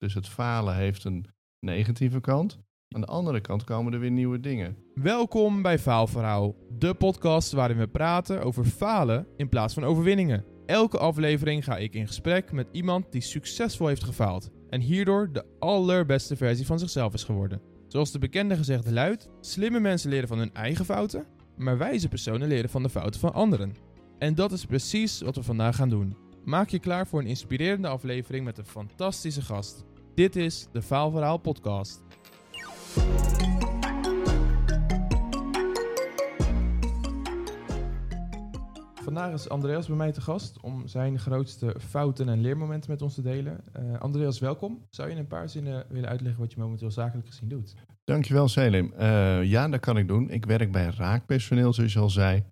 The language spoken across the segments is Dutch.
Dus het falen heeft een negatieve kant. Aan de andere kant komen er weer nieuwe dingen. Welkom bij Faalverhaal, de podcast waarin we praten over falen in plaats van overwinningen. Elke aflevering ga ik in gesprek met iemand die succesvol heeft gefaald en hierdoor de allerbeste versie van zichzelf is geworden. Zoals de bekende gezegde luidt: slimme mensen leren van hun eigen fouten, maar wijze personen leren van de fouten van anderen. En dat is precies wat we vandaag gaan doen. Maak je klaar voor een inspirerende aflevering met een fantastische gast. Dit is de Faalverhaal Podcast. Vandaag is Andreas bij mij te gast om zijn grootste fouten en leermomenten met ons te delen. Uh, Andreas, welkom. Zou je in een paar zinnen willen uitleggen wat je momenteel zakelijk gezien doet? Dankjewel, Selim. Uh, ja, dat kan ik doen. Ik werk bij raakpersoneel, zoals je al zei.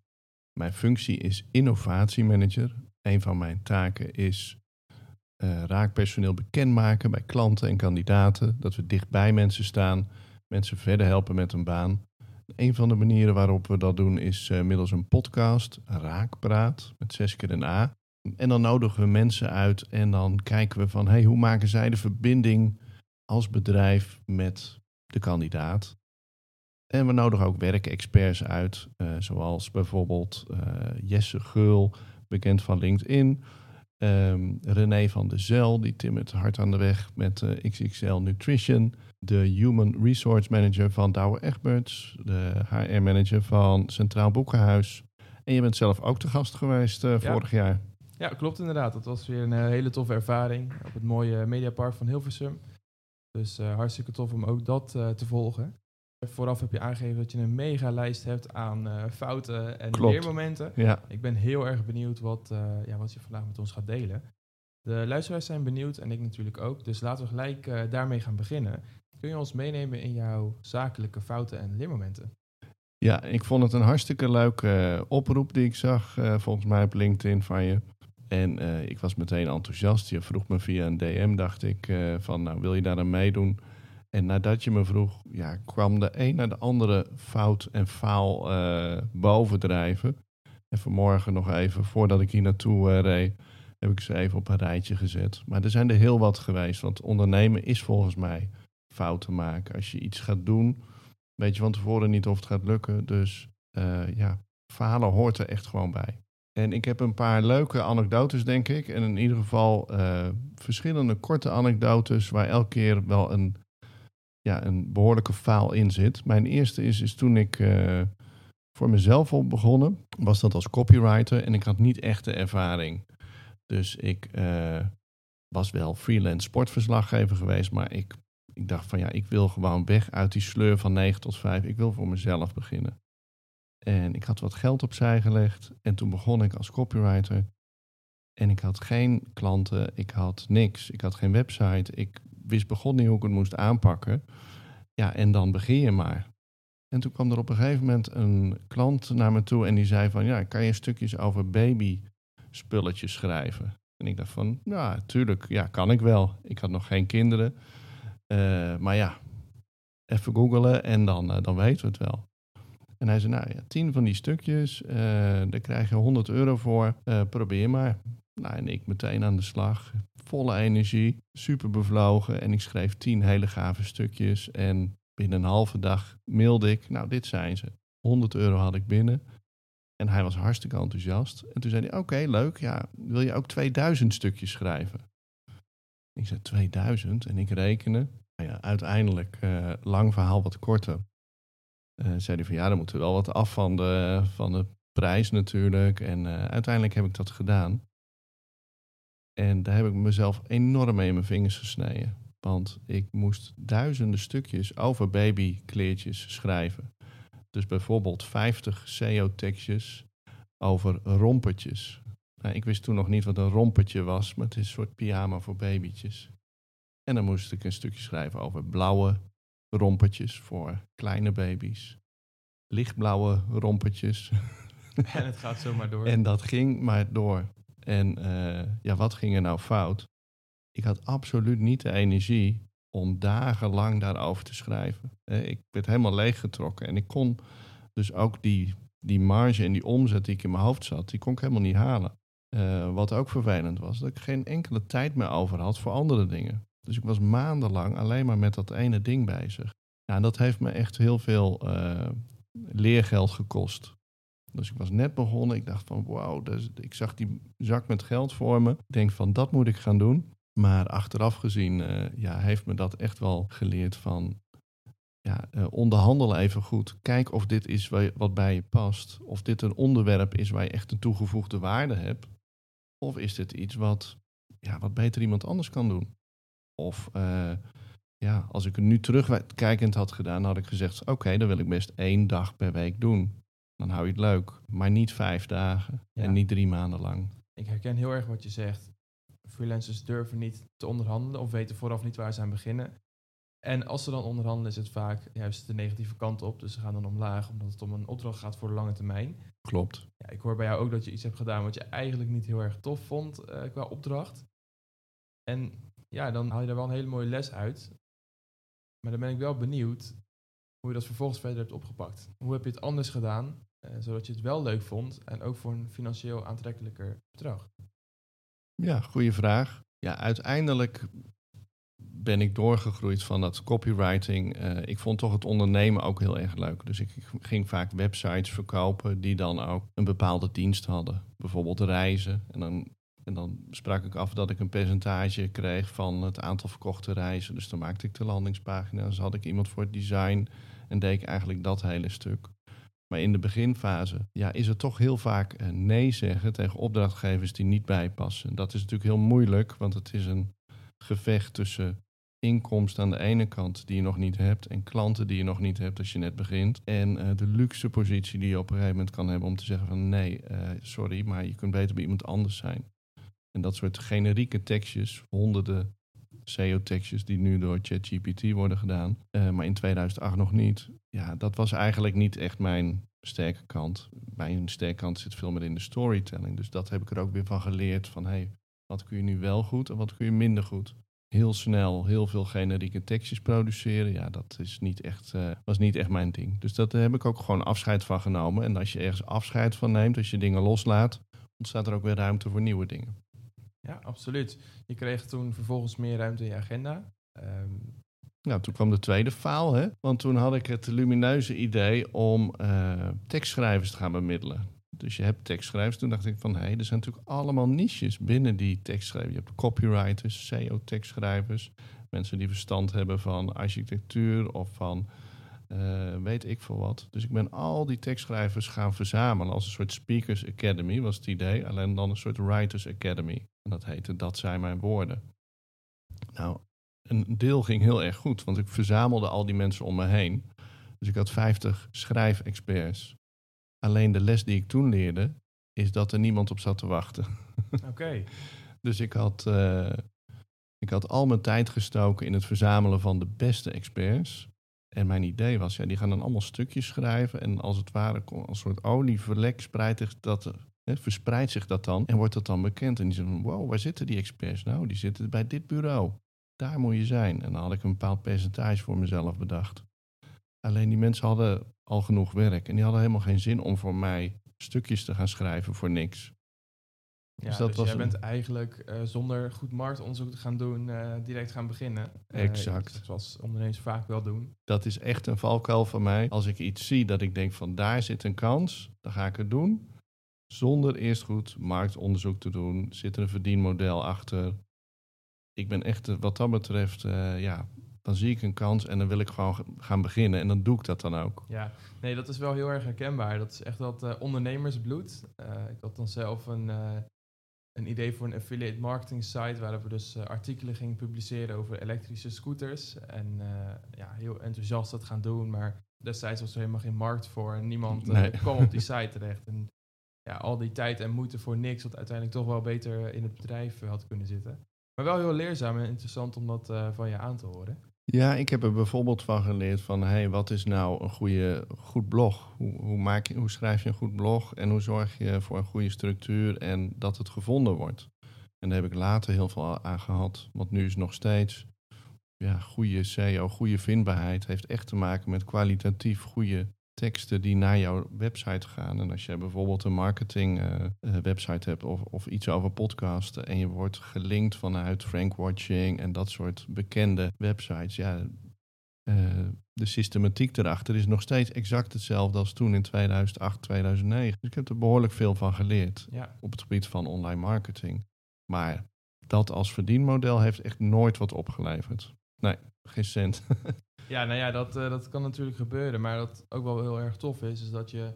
Mijn functie is innovatiemanager. Een van mijn taken is uh, raakpersoneel bekendmaken bij klanten en kandidaten. Dat we dicht bij mensen staan, mensen verder helpen met een baan. Een van de manieren waarop we dat doen is uh, middels een podcast, Raakpraat, met zes keer een A. En dan nodigen we mensen uit en dan kijken we van hey, hoe maken zij de verbinding als bedrijf met de kandidaat. En we nodigen ook werkexperts uit, uh, zoals bijvoorbeeld Jesse Geul, bekend van LinkedIn. Um, René van der Zel, die timmert hard aan de weg met uh, XXL Nutrition. De Human Resource Manager van Douwe Egberts. De HR-manager van Centraal Boekenhuis. En je bent zelf ook te gast geweest uh, ja. vorig jaar. Ja, klopt inderdaad. Dat was weer een uh, hele toffe ervaring op het mooie Mediapark van Hilversum. Dus hartstikke tof om ook dat te volgen. Vooraf heb je aangegeven dat je een mega lijst hebt aan uh, fouten en Klopt. leermomenten. Ja. Ik ben heel erg benieuwd wat, ja, wat je vandaag met ons gaat delen. De luisteraars zijn benieuwd en ik natuurlijk ook. Dus laten we gelijk daarmee gaan beginnen. Kun je ons meenemen in jouw zakelijke fouten en leermomenten? Ja, ik vond het een hartstikke leuke oproep die ik zag volgens mij op LinkedIn van je. En ik was meteen enthousiast. Je vroeg me via een DM, dacht ik, van nou, wil je daar aan meedoen? En nadat je me vroeg, ja, kwam de een naar de andere fout en faal uh, bovendrijven. En vanmorgen nog even, voordat ik hier naartoe reed, heb ik ze even op een rijtje gezet. Maar er zijn er heel wat geweest, want ondernemen is volgens mij fouten maken. Als je iets gaat doen, weet je van tevoren niet of het gaat lukken. Dus ja, falen hoort er echt gewoon bij. En ik heb een paar leuke anekdotes, denk ik. En in ieder geval verschillende korte anekdotes waar elke keer wel een, ja, een behoorlijke faal in zit. Mijn eerste is, is toen ik uh, voor mezelf op begonnen, was dat als copywriter en ik had niet echt de ervaring. Dus ik uh, was wel freelance sportverslaggever geweest, maar ik, ik dacht van ja, ik wil gewoon weg uit die sleur van 9 tot 5. Ik wil voor mezelf beginnen. En ik had wat geld opzij gelegd. En toen begon ik als copywriter. En ik had geen klanten, ik had niks. Ik had geen website. Ik wist begon niet hoe ik het moest aanpakken. Ja, en dan begin je maar. En toen kwam er op een gegeven moment een klant naar me toe en die zei van... Ja, kan je stukjes over baby spulletjes schrijven? En ik dacht van, ja, tuurlijk, ja, kan ik wel. Ik had nog geen kinderen. Uh, maar ja, even googelen en dan, uh, dan weten we het wel. En hij zei, nou ja, tien van die stukjes, uh, daar krijg je 100 euro voor, probeer maar. Nou, en ik meteen aan de slag, volle energie, super bevlogen. En ik schreef tien hele gave stukjes. En binnen een halve dag mailde ik, nou, dit zijn ze. 100 euro had ik binnen. En hij was hartstikke enthousiast. En toen zei hij, oké, leuk, ja, wil je ook 2000 stukjes schrijven? Ik zei, 2000? En ik rekenen. Nou ja, uiteindelijk, uh, lang verhaal wat korter. Uh, zei hij van ja, dan moeten we wel wat af van de, van de prijs natuurlijk. En uh, uiteindelijk heb ik dat gedaan. En daar heb ik mezelf enorm mee in mijn vingers gesneden. Want ik moest duizenden stukjes over babykleertjes schrijven. Dus bijvoorbeeld 50 SEO-tekstjes over rompertjes. Nou, ik wist toen nog niet wat een rompertje was, maar het is een soort pyjama voor babytjes. En dan moest ik een stukje schrijven over blauwe rompertjes voor kleine baby's. Lichtblauwe rompertjes. En het gaat zomaar door. en dat ging maar door. En uh, ja, wat ging er nou fout? Ik had absoluut niet de energie om dagenlang daarover te schrijven. Uh, ik werd helemaal leeggetrokken. En ik kon dus ook die, die marge en die omzet die ik in mijn hoofd zat, die kon ik helemaal niet halen. Uh, wat ook vervelend was, dat ik geen enkele tijd meer over had voor andere dingen. Dus ik was maandenlang alleen maar met dat ene ding bezig. Ja, en dat heeft me echt heel veel eh, leergeld gekost. Dus ik was net begonnen. Ik dacht van wauw, dus ik zag die zak met geld voor me. Ik denk van dat moet ik gaan doen. Maar achteraf gezien eh, ja, heeft me dat echt wel geleerd van ja, uh, onderhandel even goed. Kijk of dit is wat bij je past. Of dit een onderwerp is waar je echt een toegevoegde waarde hebt. Of is dit iets wat, ja, wat beter iemand anders kan doen? Of uh, ja, als ik het nu terugkijkend had gedaan, had ik gezegd: Oké, dan wil ik best één dag per week doen. Dan hou je het leuk. Maar niet vijf dagen en niet drie maanden lang. Ik herken heel erg wat je zegt. Freelancers durven niet te onderhandelen of weten vooraf niet waar ze aan beginnen. En als ze dan onderhandelen, is het vaak juist de negatieve kant op. Dus ze gaan dan omlaag, omdat het om een opdracht gaat voor de lange termijn. Klopt. Ja, ik hoor bij jou ook dat je iets hebt gedaan wat je eigenlijk niet heel erg tof vond uh, qua opdracht. En ja, dan haal je er wel een hele mooie les uit. Maar dan ben ik wel benieuwd hoe je dat vervolgens verder hebt opgepakt. Hoe heb je het anders gedaan, uh, zodat je het wel leuk vond en ook voor een financieel aantrekkelijker bedrag? Ja, goede vraag. Ja, uiteindelijk ben ik doorgegroeid van dat copywriting. Uh, ik vond toch het ondernemen ook heel erg leuk. Dus ik ging vaak websites verkopen die dan ook een bepaalde dienst hadden. Bijvoorbeeld reizen. En dan, en dan sprak ik af dat ik een percentage kreeg van het aantal verkochte reizen. Dus dan maakte ik de landingspagina's, had ik iemand voor het design en deed ik eigenlijk dat hele stuk. Maar in de beginfase ja, is het toch heel vaak nee zeggen tegen opdrachtgevers die niet bijpassen. Dat is natuurlijk heel moeilijk, want het is een gevecht tussen inkomsten aan de ene kant die je nog niet hebt en klanten die je nog niet hebt als je net begint. En uh, de luxe positie die je op een gegeven moment kan hebben om te zeggen van nee, uh, sorry, maar je kunt beter bij iemand anders zijn. En dat soort generieke tekstjes, honderden SEO-tekstjes die nu door ChatGPT worden gedaan, maar in 2008 nog niet. Ja, dat was eigenlijk niet echt mijn sterke kant. Mijn sterke kant zit veel meer in de storytelling. Dus dat heb ik er ook weer van geleerd van hey, wat kun je nu wel goed en wat kun je minder goed? Heel snel heel veel generieke tekstjes produceren. Ja, dat is niet echt, uh, was niet echt mijn ding. Dus dat heb ik ook gewoon afscheid van genomen. En als je ergens afscheid van neemt, als je dingen loslaat, ontstaat er ook weer ruimte voor nieuwe dingen. Ja, absoluut. Je kreeg toen vervolgens meer ruimte in je agenda. Um... Nou, toen kwam de tweede faal, hè? Want toen had ik het lumineuze idee om uh, tekstschrijvers te gaan bemiddelen. Dus je hebt tekstschrijvers. Toen dacht ik van, hé, hey, er zijn natuurlijk allemaal niches binnen die tekstschrijvers. Je hebt copywriters, SEO-tekstschrijvers, mensen die verstand hebben van architectuur of van uh, weet ik veel wat. Dus ik ben al die tekstschrijvers gaan verzamelen als een soort Speakers Academy, was het idee. Alleen dan een soort Writers Academy. En dat heette Dat zijn mijn woorden. Nou, een deel ging heel erg goed, want ik verzamelde al die mensen om me heen. Dus ik had 50 schrijfexperts Alleen de les die ik toen leerde, is dat er niemand op zat te wachten. Oké. dus ik had, uh, ik had al mijn tijd gestoken in het verzamelen van de beste experts. En mijn idee was, ja, die gaan dan allemaal stukjes schrijven. En als het ware, als een soort olievlek spreidt zich dat, hè, verspreidt zich dat dan. En wordt dat dan bekend. En die zeggen, wow, waar zitten die experts nou? Die zitten bij dit bureau. Daar moet je zijn. En dan had ik een bepaald percentage voor mezelf bedacht. Alleen die mensen hadden al genoeg werk. En die hadden helemaal geen zin om voor mij stukjes te gaan schrijven voor niks. Ja, dus, dat dus was jij bent eigenlijk uh, zonder goed marktonderzoek te gaan doen, uh, direct gaan beginnen. Uh, exact. Zoals ondernemers vaak wel doen. Dat is echt een valkuil van mij. Als ik iets zie dat ik denk van daar zit een kans, dan ga ik het doen. Zonder eerst goed marktonderzoek te doen. Zit er een verdienmodel achter. Ik ben echt wat dat betreft ja, dan zie ik een kans en dan wil ik gewoon gaan beginnen. En dan doe ik dat dan ook. Ja, nee, dat is wel heel erg herkenbaar. Dat is echt dat uh, ondernemersbloed. Uh, ik had dan zelf een, een idee voor een affiliate marketing site... waarop we dus artikelen gingen publiceren over elektrische scooters. En ja, heel enthousiast dat gaan doen. Maar destijds was er helemaal geen markt voor. En niemand nee. kwam op die site terecht. En ja, al die tijd en moeite voor niks... wat uiteindelijk toch wel beter in het bedrijf had kunnen zitten. Maar wel heel leerzaam en interessant om dat van je aan te horen. Ja, ik heb er bijvoorbeeld van geleerd van, hey, wat is nou een goede, goed blog? Hoe, hoe, maak je, hoe schrijf je een goed blog en hoe zorg je voor een goede structuur en dat het gevonden wordt? En daar heb ik later heel veel aan gehad, want nu is nog steeds, ja, goede SEO, goede vindbaarheid heeft echt te maken met kwalitatief goede teksten die naar jouw website gaan. En als je bijvoorbeeld een marketing eh, eh, website hebt of, of iets over podcasten en je wordt gelinkt vanuit Frank Watching en dat soort bekende websites, ja, eh, de systematiek erachter is nog steeds exact hetzelfde als toen in 2008, 2009. Dus ik heb er behoorlijk veel van geleerd Ja. op het gebied van online marketing. Maar dat als verdienmodel heeft echt nooit wat opgeleverd. Nee, geen cent. Ja, nou ja, dat, eh, dat kan natuurlijk gebeuren. Maar wat ook wel heel erg tof is, is dat je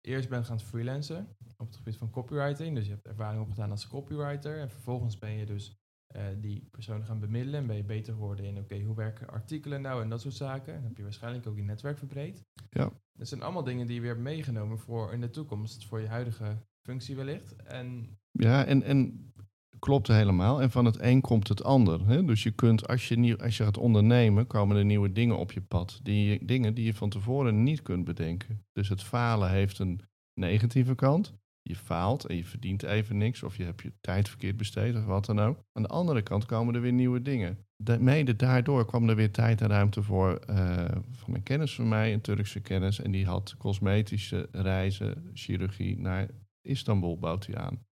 eerst bent gaan freelancen op het gebied van copywriting. Dus je hebt ervaring opgedaan als copywriter. En vervolgens ben je dus eh, die persoon gaan bemiddelen. En ben je beter geworden in, oké, hoe werken artikelen nou en dat soort zaken. En dan heb je waarschijnlijk ook je netwerk verbreed. Ja. Dat zijn allemaal dingen die je weer hebt meegenomen voor in de toekomst. Voor je huidige functie wellicht. En Ja, en, en klopt helemaal. En van het een komt het ander. Hè? Dus je kunt, als je, nieuw, als je gaat ondernemen, komen er nieuwe dingen op je pad. Die, dingen die je van tevoren niet kunt bedenken. Dus het falen heeft een negatieve kant. Je faalt en je verdient even niks. Of je hebt je tijd verkeerd besteed of wat dan ook. Aan de andere kant komen er weer nieuwe dingen. Mede daardoor kwam er weer tijd en ruimte voor eh, van een kennis van mij, een Turkse kennis. En die had cosmetische reizen, chirurgie naar Istanbul, bouwt hij aan.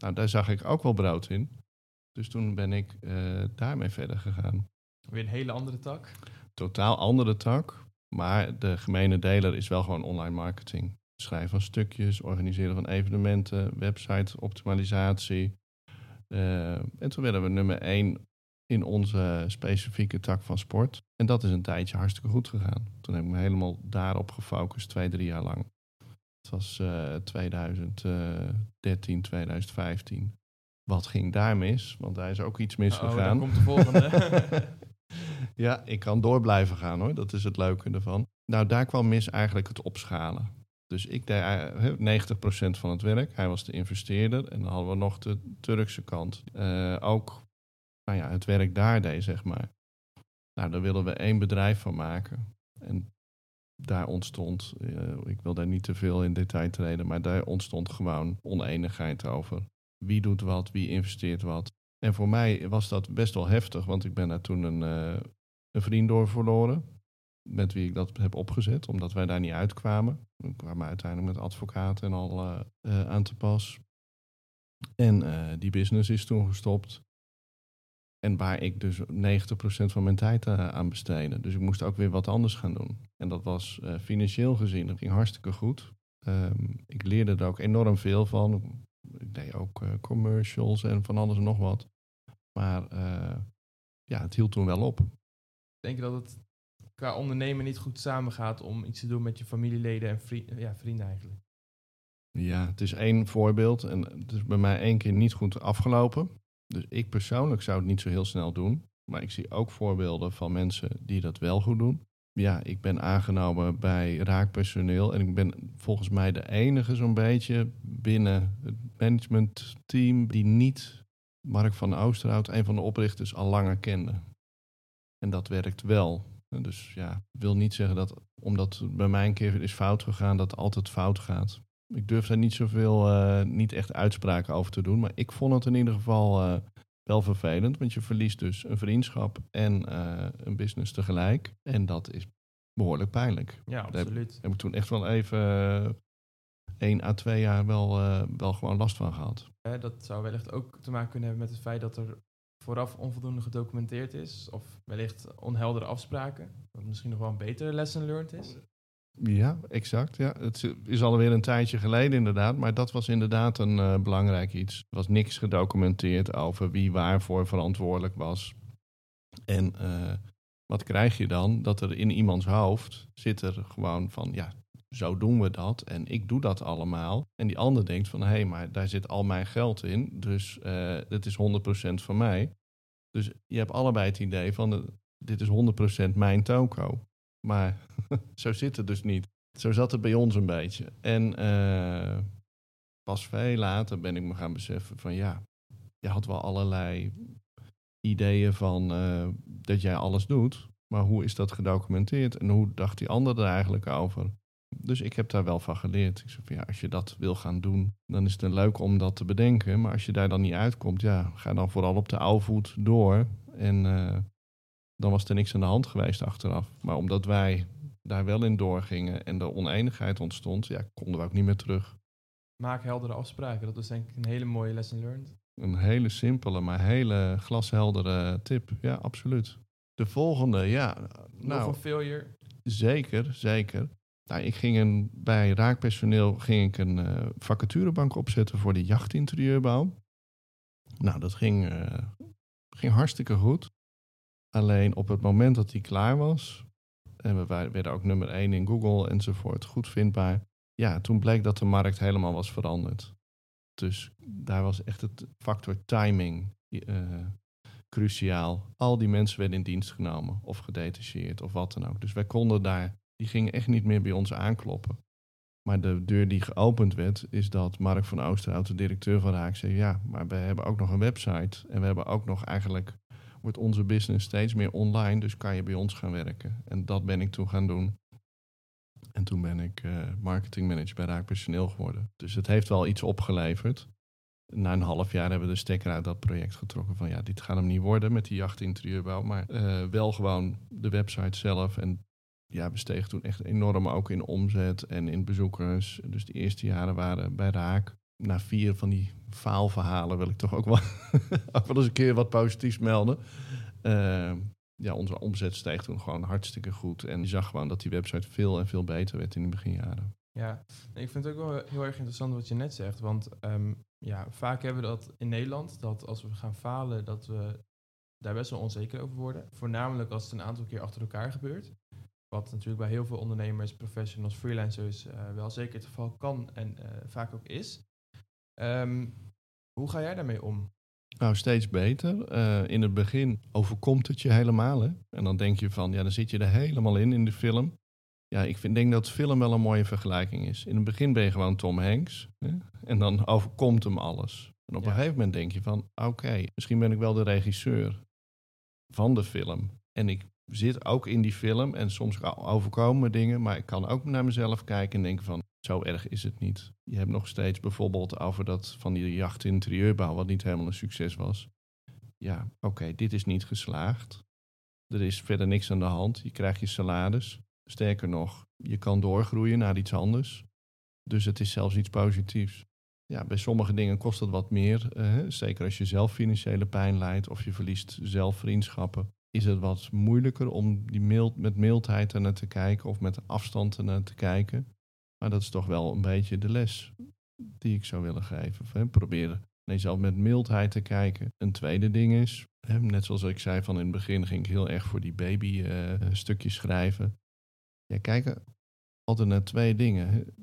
Nou, daar zag ik ook wel brood in. Dus toen ben ik eh, daarmee verder gegaan. weer een hele andere tak. Totaal andere tak, maar de gemene deler is wel gewoon online marketing. Schrijven van stukjes, organiseren van evenementen, website optimalisatie. Eh, en toen werden we nummer één in onze specifieke tak van sport. En dat is een tijdje hartstikke goed gegaan. Toen heb ik me helemaal daarop gefocust, twee, drie jaar lang. Het was eh 2013, 2015. Wat ging daar mis? Want daar is ook iets Oh, misgegaan. komt de volgende. ja, ik kan door blijven gaan hoor. Dat is het leuke ervan. Nou, daar kwam mis eigenlijk het opschalen. Dus ik deed eh, 90% van het werk. Hij was de investeerder. En dan hadden we nog de Turkse kant. Eh, ook nou ja, het werk daar deed, zeg maar. Nou, daar willen we één bedrijf van maken. En daar ontstond, eh, ik wil daar niet te veel in detail treden, maar daar ontstond gewoon oneenigheid over. Wie doet wat, wie investeert wat. En voor mij was dat best wel heftig, want ik ben daar toen een, eh, een vriend door verloren. Met wie ik dat heb opgezet, omdat wij daar niet uitkwamen. We kwamen uiteindelijk met advocaten en al eh, aan te pas. En die business is toen gestopt. En waar ik dus 90% van mijn tijd eh, aan besteedde. Dus ik moest ook weer wat anders gaan doen. En dat was eh, financieel gezien, dat ging hartstikke goed. Ehm, ik leerde er ook enorm veel van. Ik deed ook eh, commercials en van alles en nog wat. Maar ja, het hield toen wel op. Denk je dat het qua ondernemen niet goed samengaat om iets te doen met je familieleden en vri- ja, vrienden eigenlijk? Ja, het is één voorbeeld en het is bij mij één keer niet goed afgelopen. Dus ik persoonlijk zou het niet zo heel snel doen. Maar ik zie ook voorbeelden van mensen die dat wel goed doen. Ja, ik ben aangenomen bij raakpersoneel en ik ben volgens mij de enige zo'n beetje binnen het managementteam die niet Mark van Oosterhout, een van de oprichters, al langer kende. En dat werkt wel. Dus ja, ik wil niet zeggen dat omdat bij mij een keer is fout gegaan, dat altijd fout gaat. Ik durf daar niet zoveel, eh, niet echt uitspraken over te doen. Maar ik vond het in ieder geval eh, wel vervelend. Want je verliest dus een vriendschap en eh, een business tegelijk. En dat is behoorlijk pijnlijk. Ja, absoluut. Daar heb ik toen echt wel even één à twee jaar wel, wel gewoon last van gehad. Dat zou wellicht ook te maken kunnen hebben met het feit dat er vooraf onvoldoende gedocumenteerd is. Of wellicht onheldere afspraken. Wat misschien nog wel een betere lesson learned is. Ja, exact. Ja. Het is alweer een tijdje geleden inderdaad. Maar dat was inderdaad een eh, belangrijk iets. Er was niks gedocumenteerd over wie waarvoor verantwoordelijk was. En eh, wat krijg je dan? Dat er in iemands hoofd zit er gewoon van... ja, zo doen we dat en ik doe dat allemaal. En die ander denkt van... hé, hey, maar daar zit al mijn geld in. Dus eh het is 100% van mij. Dus je hebt allebei het idee van... dit is 100% mijn toko. Maar zo zit het dus niet. Zo zat het bij ons een beetje. En eh, pas veel later ben ik me gaan beseffen van ja, je had wel allerlei ideeën van eh, dat jij alles doet. Maar hoe is dat gedocumenteerd en hoe dacht die ander er eigenlijk over? Dus ik heb daar wel van geleerd. Ik zei van ja, als je dat wil gaan doen, dan is het leuk om dat te bedenken. Maar als je daar dan niet uitkomt, ja, ga dan vooral op de oude voet door. En eh, dan was er niks aan de hand geweest achteraf. Maar omdat wij daar wel in doorgingen en de oneenigheid ontstond, ja, konden we ook niet meer terug. Maak heldere afspraken. Dat is denk ik een hele mooie lesson learned. Een hele simpele, maar hele glasheldere tip. Ja, absoluut. De volgende, ja. Nou, Nou, failure. zeker, zeker. Nou, ik ging een, bij raakpersoneel ging ik een eh, vacaturebank opzetten voor de jachtinterieurbouw. Nou, dat ging, eh, ging hartstikke goed. Alleen op het moment dat die klaar was, en we werden ook nummer 1 in Google enzovoort, goed vindbaar. Ja, toen bleek dat de markt helemaal was veranderd. Dus daar was echt het factor timing eh, cruciaal. Al die mensen werden in dienst genomen of gedetacheerd of wat dan ook. Dus wij konden daar, die gingen echt niet meer bij ons aankloppen. Maar de deur die geopend werd, is dat Mark van Oosterhout, de directeur van Raak, zei: Ja, maar we hebben ook nog een website. En we hebben ook nog eigenlijk, wordt onze business steeds meer online, dus kan je bij ons gaan werken. En dat ben ik toen gaan doen. En toen ben ik eh marketingmanager bij Raak Personeel geworden. Dus het heeft wel iets opgeleverd. Na een half jaar hebben we de stekker uit dat project getrokken. Van ja, dit gaat hem niet worden met die jachtinterieurbouw. Maar eh, wel gewoon de website zelf. En ja, we stegen toen echt enorm ook in omzet en in bezoekers. Dus de eerste jaren waren bij Raak. Na vier van die faalverhalen wil ik toch ook wel, ook wel eens een keer wat positiefs melden. Eh, ja, onze omzet steeg toen gewoon hartstikke goed. En je zag gewoon dat die website veel en veel beter werd in de beginjaren. Ja, ik vind het ook wel heel erg interessant wat je net zegt. Want ehm, ja, vaak hebben we dat in Nederland, dat als we gaan falen, dat we daar best wel onzeker over worden. Voornamelijk als het een aantal keer achter elkaar gebeurt. Wat natuurlijk bij heel veel ondernemers, professionals, freelancers eh, wel zeker het geval kan en eh, vaak ook is. Ehm, hoe ga jij daarmee om? Nou, steeds beter. Eh, in het begin overkomt het je helemaal. Hè? En dan denk je van, ja, dan zit je er helemaal in, in de film. Ja, ik vind, denk dat film wel een mooie vergelijking is. In het begin ben je gewoon Tom Hanks. Hè? En dan overkomt hem alles. En op Ja. een gegeven moment denk je van, oké, misschien ben ik wel de regisseur van de film. En ik zit ook in die film en soms overkomen me dingen. Maar ik kan ook naar mezelf kijken en denken van, zo erg is het niet. Je hebt nog steeds bijvoorbeeld over dat van die jacht interieurbouw, wat niet helemaal een succes was. Ja, oké, dit is niet geslaagd. Er is verder niks aan de hand. Je krijgt je salaris. Sterker nog, je kan doorgroeien naar iets anders. Dus het is zelfs iets positiefs. Ja, bij sommige dingen kost het wat meer. eh, zeker als je zelf financiële pijn lijdt of je verliest zelf vriendschappen. Is het wat moeilijker om die mild, met mildheid ernaar te kijken of met afstand ernaar te kijken. Maar dat is toch wel een beetje de les die ik zou willen geven. Proberen naar jezelf met mildheid te kijken. Een tweede ding is, hè, net zoals ik zei van in het begin, ging ik heel erg voor die baby eh, stukjes schrijven. Ja, kijk altijd naar twee dingen.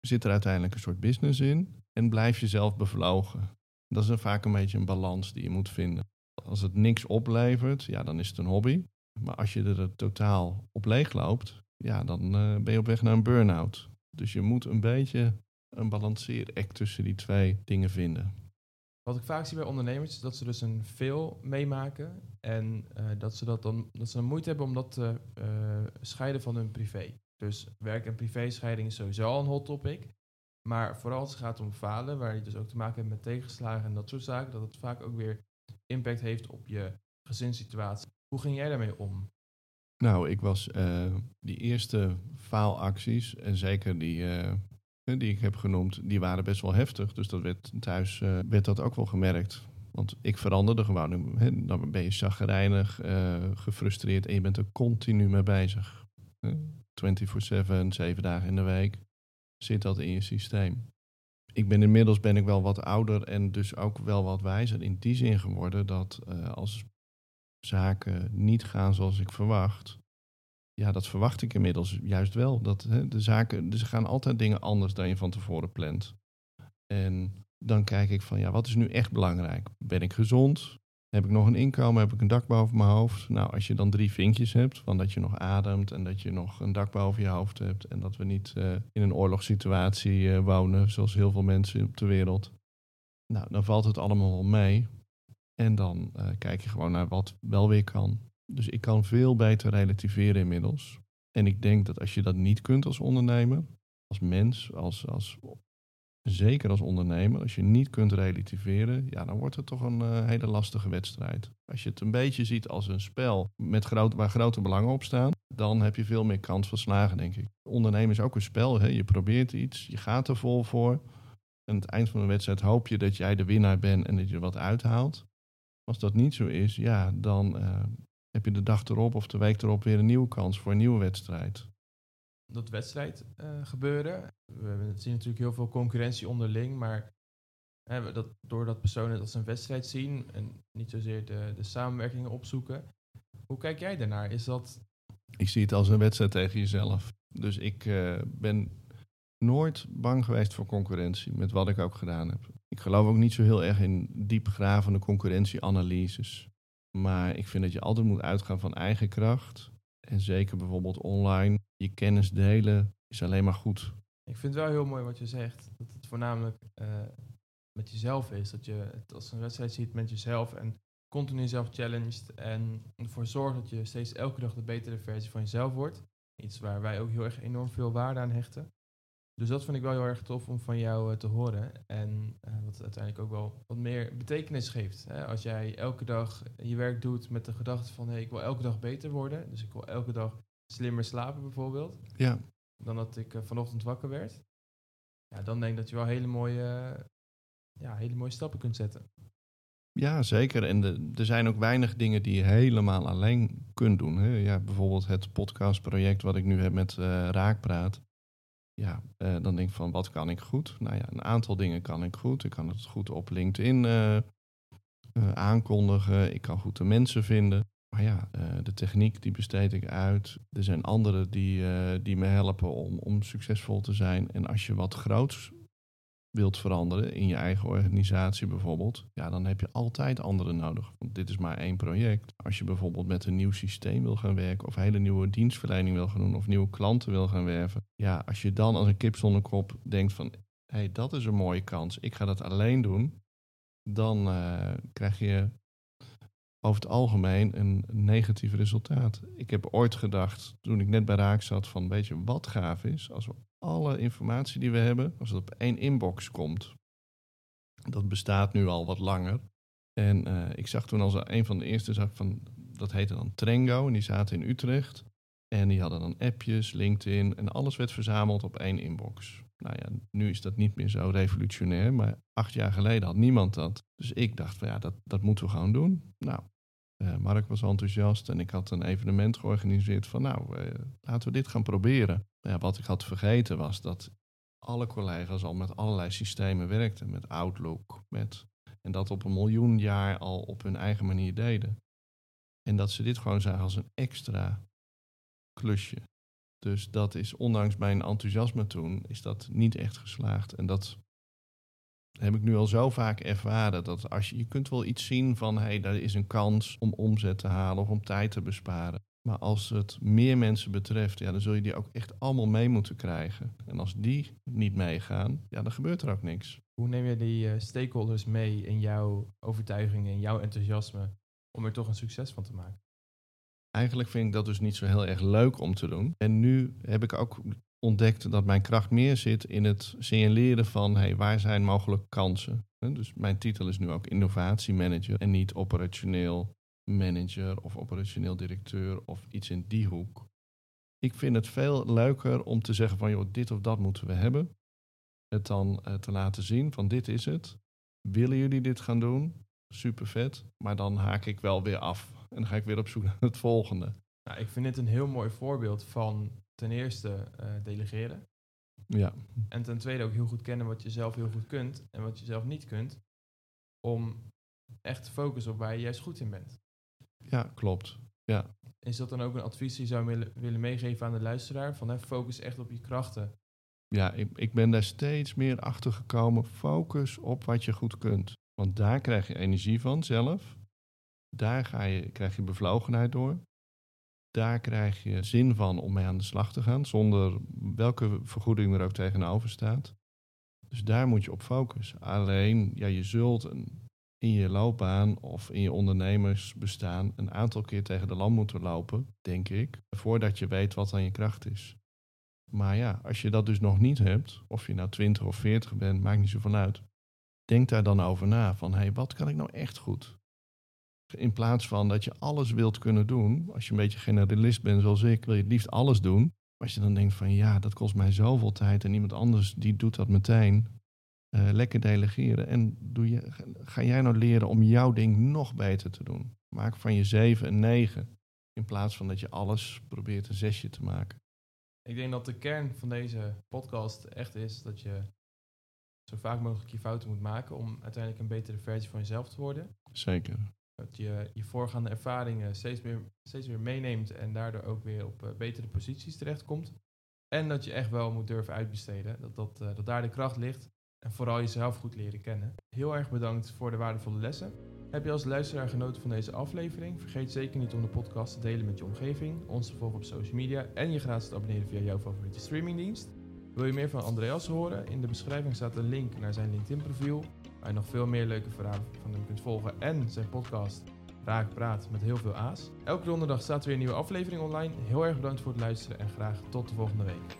Zit er uiteindelijk een soort business in en blijf jezelf bevlogen. Dat is dan vaak een beetje een balans die je moet vinden. Als het niks oplevert, ja, dan is het een hobby. Maar als je er totaal op leeg loopt, ja, dan eh, ben je op weg naar een burn-out. Dus je moet een beetje een balanceeract tussen die twee dingen vinden. Wat ik vaak zie bij ondernemers is dat ze dus een veel meemaken en eh, dat, ze dat, dan, dat ze moeite hebben om dat te eh, scheiden van hun privé. Dus werk- en privé-scheiding is sowieso al een hot topic. Maar vooral als het gaat om falen, waar je dus ook te maken hebt met tegenslagen en dat soort zaken, dat het vaak ook weer impact heeft op je gezinssituatie. Hoe ging jij daarmee om? Nou, ik was eh, die eerste faalacties, en zeker die, eh, die ik heb genoemd, die waren best wel heftig. Dus dat werd thuis eh, werd dat ook wel gemerkt. Want ik veranderde gewoon. Dan ben je chagrijnig, gefrustreerd en je bent er continu mee bezig. Hè. 24-7, zeven dagen in de week zit dat in je systeem. Ik ben inmiddels ben ik wel wat ouder en dus ook wel wat wijzer in die zin geworden dat als zaken niet gaan zoals ik verwacht, ja, dat verwacht ik inmiddels juist wel. Dat hè, de zaken, dus gaan altijd dingen anders dan je van tevoren plant. En dan kijk ik van, ja, wat is nu echt belangrijk? Ben ik gezond? Heb ik nog een inkomen? Heb ik een dak boven mijn hoofd? Nou, als je dan drie vinkjes hebt, van dat je nog ademt en dat je nog een dak boven je hoofd hebt en dat we niet eh, in een oorlogssituatie eh, wonen, zoals heel veel mensen op de wereld. Nou, dan valt het allemaal wel mee. En dan eh, kijk je gewoon naar wat wel weer kan. Dus ik kan veel beter relativeren inmiddels. En ik denk dat als je dat niet kunt als ondernemer, als mens, als, als, zeker als ondernemer, als je niet kunt relativeren, ja, dan wordt het toch een eh, hele lastige wedstrijd. Als je het een beetje ziet als een spel met waar grote belangen op staan, dan heb je veel meer kans van slagen, denk ik. Ondernemen is ook een spel. Hè? Je probeert iets, je gaat er vol voor. En aan het eind van de wedstrijd hoop je dat jij de winnaar bent en dat je er wat uithaalt. Als dat niet zo is, ja, dan uh, heb je de dag erop of de week erop weer een nieuwe kans voor een nieuwe wedstrijd. Dat wedstrijd uh, gebeuren. We zien natuurlijk heel veel concurrentie onderling, maar hè, dat, doordat personen het als een wedstrijd zien en niet zozeer de, de samenwerkingen opzoeken. Hoe kijk jij daarnaar? Is dat... Ik zie het als een wedstrijd tegen jezelf. Dus ik uh, ben nooit bang geweest voor concurrentie, met wat ik ook gedaan heb. Ik geloof ook niet zo heel erg in diepgravende concurrentieanalyses. Maar ik vind dat je altijd moet uitgaan van eigen kracht. En zeker bijvoorbeeld online. Je kennis delen is alleen maar goed. Ik vind het wel heel mooi wat je zegt. Dat het voornamelijk uh, met jezelf is. Dat je het als een wedstrijd ziet met jezelf. En continu jezelf challenged. En ervoor zorgt dat je steeds elke dag de betere versie van jezelf wordt. Iets waar wij ook heel erg enorm veel waarde aan hechten. Dus dat vind ik wel heel erg tof om van jou uh, te horen. En uh, wat uiteindelijk ook wel wat meer betekenis geeft. Hè? Als jij elke dag je werk doet met de gedachte van... Hey, ik wil elke dag beter worden. Dus ik wil elke dag slimmer slapen bijvoorbeeld. Ja. Dan dat ik uh, vanochtend wakker werd. Ja, dan denk ik dat je wel hele mooie, ja, hele mooie stappen kunt zetten. Ja, zeker. En de, er zijn ook weinig dingen die je helemaal alleen kunt doen. Hè? Ja, bijvoorbeeld het podcastproject wat ik nu heb met Raakpraat ja, uh, dan denk ik van wat kan ik goed? Nou ja, een aantal dingen kan ik goed. Ik kan het goed op LinkedIn uh, uh, aankondigen. Ik kan goed de mensen vinden. Maar ja, de techniek die besteed ik uit. Er zijn anderen die, die me helpen om, om succesvol te zijn. En als je wat groots wilt veranderen in je eigen organisatie bijvoorbeeld, ja, dan heb je altijd anderen nodig. Want dit is maar één project. Als je bijvoorbeeld met een nieuw systeem wil gaan werken, of hele nieuwe dienstverlening wil gaan doen, of nieuwe klanten wil gaan werven, ja, als je dan als een kip zonder kop denkt van, hé, hey, dat is een mooie kans, ik ga dat alleen doen, dan uh, krijg je over het algemeen een negatief resultaat. Ik heb ooit gedacht, toen ik net bij Raak zat, van weet je wat gaaf is? Als we alle informatie die we hebben, als het op één inbox komt. Dat bestaat nu al wat langer. En uh, ik zag toen als een van de eerste, zag van, dat heette dan Trengo, en die zaten in Utrecht. En die hadden dan appjes, LinkedIn, en alles werd verzameld op één inbox. Nou ja, nu is dat niet meer zo revolutionair, maar acht jaar geleden had niemand dat. Dus ik dacht van ja, dat, dat moeten we gewoon doen. Nou, uh, Mark was enthousiast en ik had een evenement georganiseerd van nou, uh, laten we dit gaan proberen. Ja, wat ik had vergeten was dat alle collega's al met allerlei systemen werkten. Met Outlook, met, en dat op een miljoen jaar al op hun eigen manier deden. En dat ze dit gewoon zagen als een extra klusje. Dus dat is, ondanks mijn enthousiasme toen, is dat niet echt geslaagd. En dat heb ik nu al zo vaak ervaren. Dat als je, je kunt wel iets zien van, hé, hey, daar is een kans om omzet te halen of om tijd te besparen. Maar als het meer mensen betreft, ja, dan zul je die ook echt allemaal mee moeten krijgen. En als die niet meegaan, ja, dan gebeurt er ook niks. Hoe neem je die uh, stakeholders mee in jouw overtuigingen, in jouw enthousiasme, om er toch een succes van te maken? Eigenlijk vind ik dat dus niet zo heel erg leuk om te doen. En nu heb ik ook ontdekt dat mijn kracht meer zit in het signaleren van hey, waar zijn mogelijke kansen. Dus mijn titel is nu ook innovatiemanager en niet operationeel manager of operationeel directeur of iets in die hoek. Ik vind het veel leuker om te zeggen van joh, dit of dat moeten we hebben. Het dan uh, te laten zien van dit is het. Willen jullie dit gaan doen? Super vet. Maar dan haak ik wel weer af. En dan ga ik weer op zoek naar het volgende. Nou, ik vind dit een heel mooi voorbeeld van ten eerste uh, delegeren. Ja. En ten tweede ook heel goed kennen wat je zelf heel goed kunt en wat je zelf niet kunt. Om echt te focussen op waar je juist goed in bent. Ja, klopt. Ja. Is dat dan ook een advies die je zou willen, willen meegeven aan de luisteraar? Van hè, focus echt op je krachten. Ja, ik, ik ben daar steeds meer achter gekomen. Focus op wat je goed kunt. Want daar krijg je energie van zelf. Daar ga je, krijg je bevlogenheid door. Daar krijg je zin van om mee aan de slag te gaan, zonder welke vergoeding er ook tegenover staat. Dus daar moet je op focussen. Alleen, ja, je zult een in je loopbaan of in je ondernemersbestaan een aantal keer tegen de lamp moeten lopen, denk ik, voordat je weet wat dan je kracht is. Maar ja, als je dat dus nog niet hebt, of je nou 20 of 40 bent, maakt niet zoveel uit. Denk daar dan over na van, hé, hey, wat kan ik nou echt goed? In plaats van dat je alles wilt kunnen doen. Als je een beetje generalist bent zoals ik, wil je het liefst alles doen. Maar als je dan denkt van ja, dat kost mij zoveel tijd en iemand anders die doet dat meteen. Uh, lekker delegeren. En doe je, ga jij nou leren om jouw ding nog beter te doen? Maak van je zeven een negen. In plaats van dat je alles probeert een zesje te maken. Ik denk dat de kern van deze podcast echt is dat je zo vaak mogelijk je fouten moet maken om uiteindelijk een betere versie van jezelf te worden. Zeker. Dat je je voorgaande ervaringen steeds meer, steeds meer meeneemt en daardoor ook weer op uh, betere posities terechtkomt. En dat je echt wel moet durven uitbesteden. Dat, dat, uh, dat daar de kracht ligt. En vooral jezelf goed leren kennen. Heel erg bedankt voor de waardevolle lessen. Heb je als luisteraar genoten van deze aflevering? Vergeet zeker niet om de podcast te delen met je omgeving, ons te volgen op social media en je gratis te abonneren via jouw favoriete streamingdienst. Wil je meer van Andreas horen? In de beschrijving staat een link naar zijn LinkedIn-profiel, waar je nog veel meer leuke verhalen van hem kunt volgen en zijn podcast Raak Praat met heel veel A's. Elke donderdag staat er weer een nieuwe aflevering online. Heel erg bedankt voor het luisteren en graag tot de volgende week.